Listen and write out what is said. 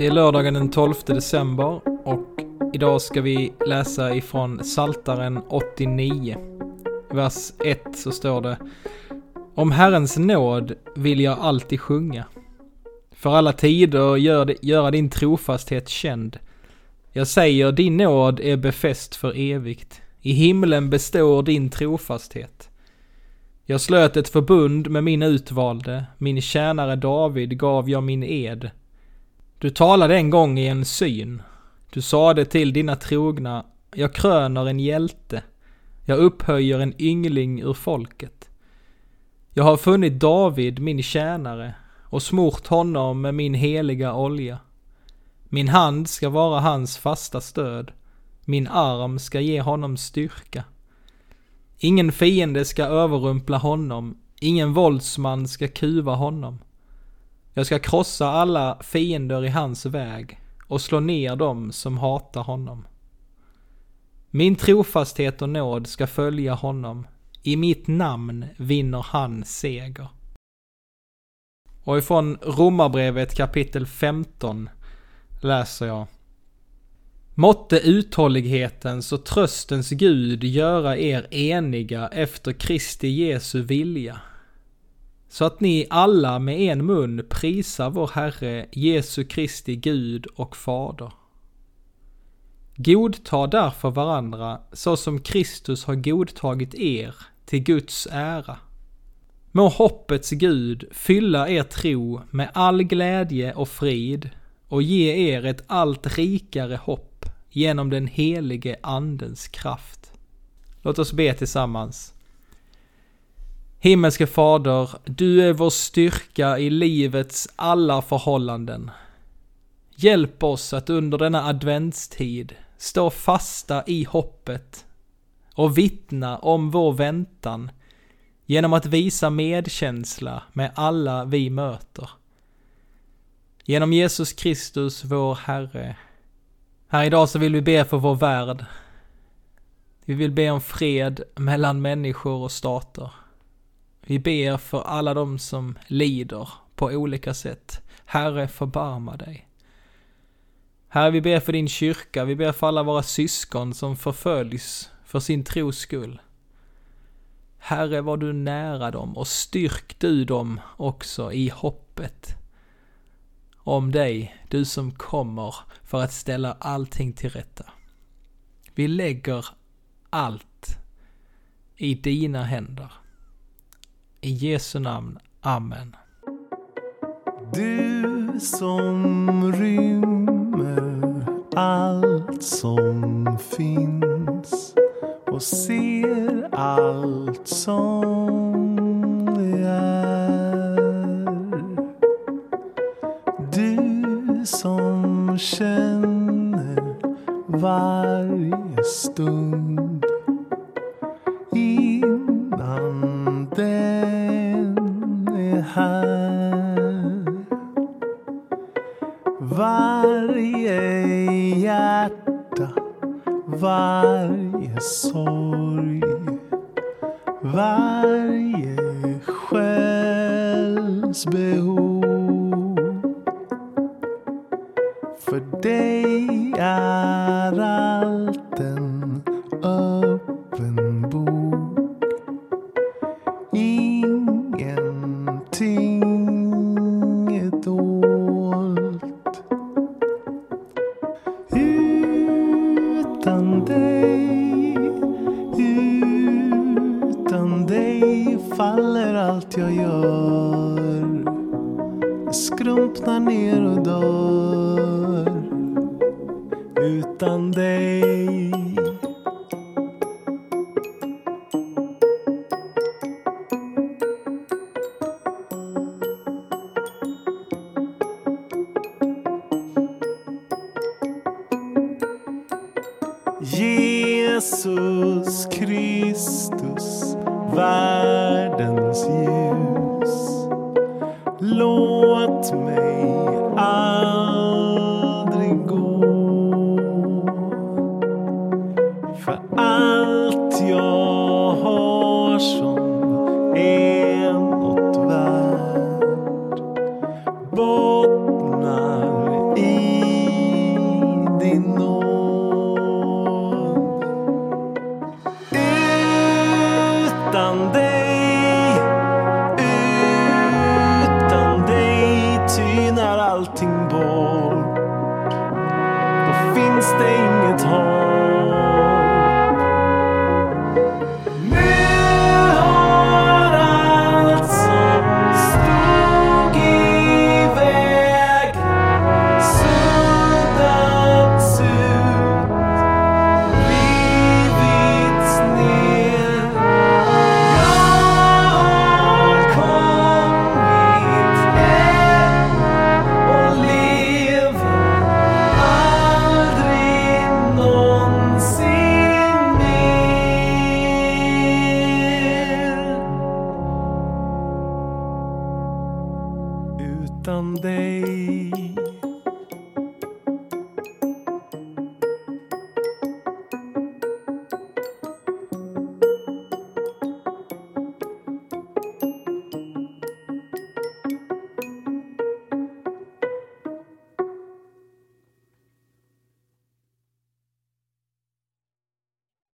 Det är lördagen den 12 december och idag ska vi läsa ifrån Saltaren 89. Vers 1 så står det Om Herrens nåd vill jag alltid sjunga. För alla tider gör det, göra din trofasthet känd. Jag säger din nåd är befäst för evigt. I himlen består din trofasthet. Jag slöt ett förbund med min utvalde, min tjänare David gav jag min ed. Du talade en gång i en syn. Du sade till dina trogna, jag kröner en hjälte. Jag upphöjer en yngling ur folket. Jag har funnit David, min tjänare, och smort honom med min heliga olja. Min hand ska vara hans fasta stöd. Min arm ska ge honom styrka. Ingen fiende ska överrumpla honom, ingen våldsman ska kuva honom. Jag ska krossa alla fiender i hans väg och slå ner dem som hatar honom. Min trofasthet och nåd ska följa honom. I mitt namn vinner han seger. Och ifrån Romarbrevet kapitel 15 läser jag. Måtte uthållighetens och tröstens Gud göra er eniga efter Kristi Jesu vilja. Så att ni alla med en mun prisar vår Herre Jesu Kristi Gud och Fader. Godta därför varandra så som Kristus har godtagit er till Guds ära. Må hoppets Gud fylla er tro med all glädje och frid och ge er ett allt rikare hopp genom den helige Andens kraft. Låt oss be tillsammans. Himmelske Fader, du är vår styrka i livets alla förhållanden. Hjälp oss att under denna adventstid stå fasta i hoppet och vittna om vår väntan genom att visa medkänsla med alla vi möter. Genom Jesus Kristus, vår Herre. Här idag så vill vi be för vår värld. Vi vill be om fred mellan människor och stater. Vi ber för alla de som lider på olika sätt. Herre, förbarma dig. Herre, vi ber för din kyrka, vi ber för alla våra syskon som förföljs för sin tros skull. Herre, var du nära dem och styrk du dem också i hoppet om dig, du som kommer för att ställa allting till rätta. Vi lägger allt i dina händer. I Jesu namn. Amen. Du som rymmer allt som finns och ser allt som det är. Du som känner varje stund in här. Varje hjärta, varje sorg, varje själs behov. För dig är allt en faller allt jag gör. Jag skrumpnar ner och dör. Utan dig Jesus Kristus, världens ljus. Låt mig aldrig utan.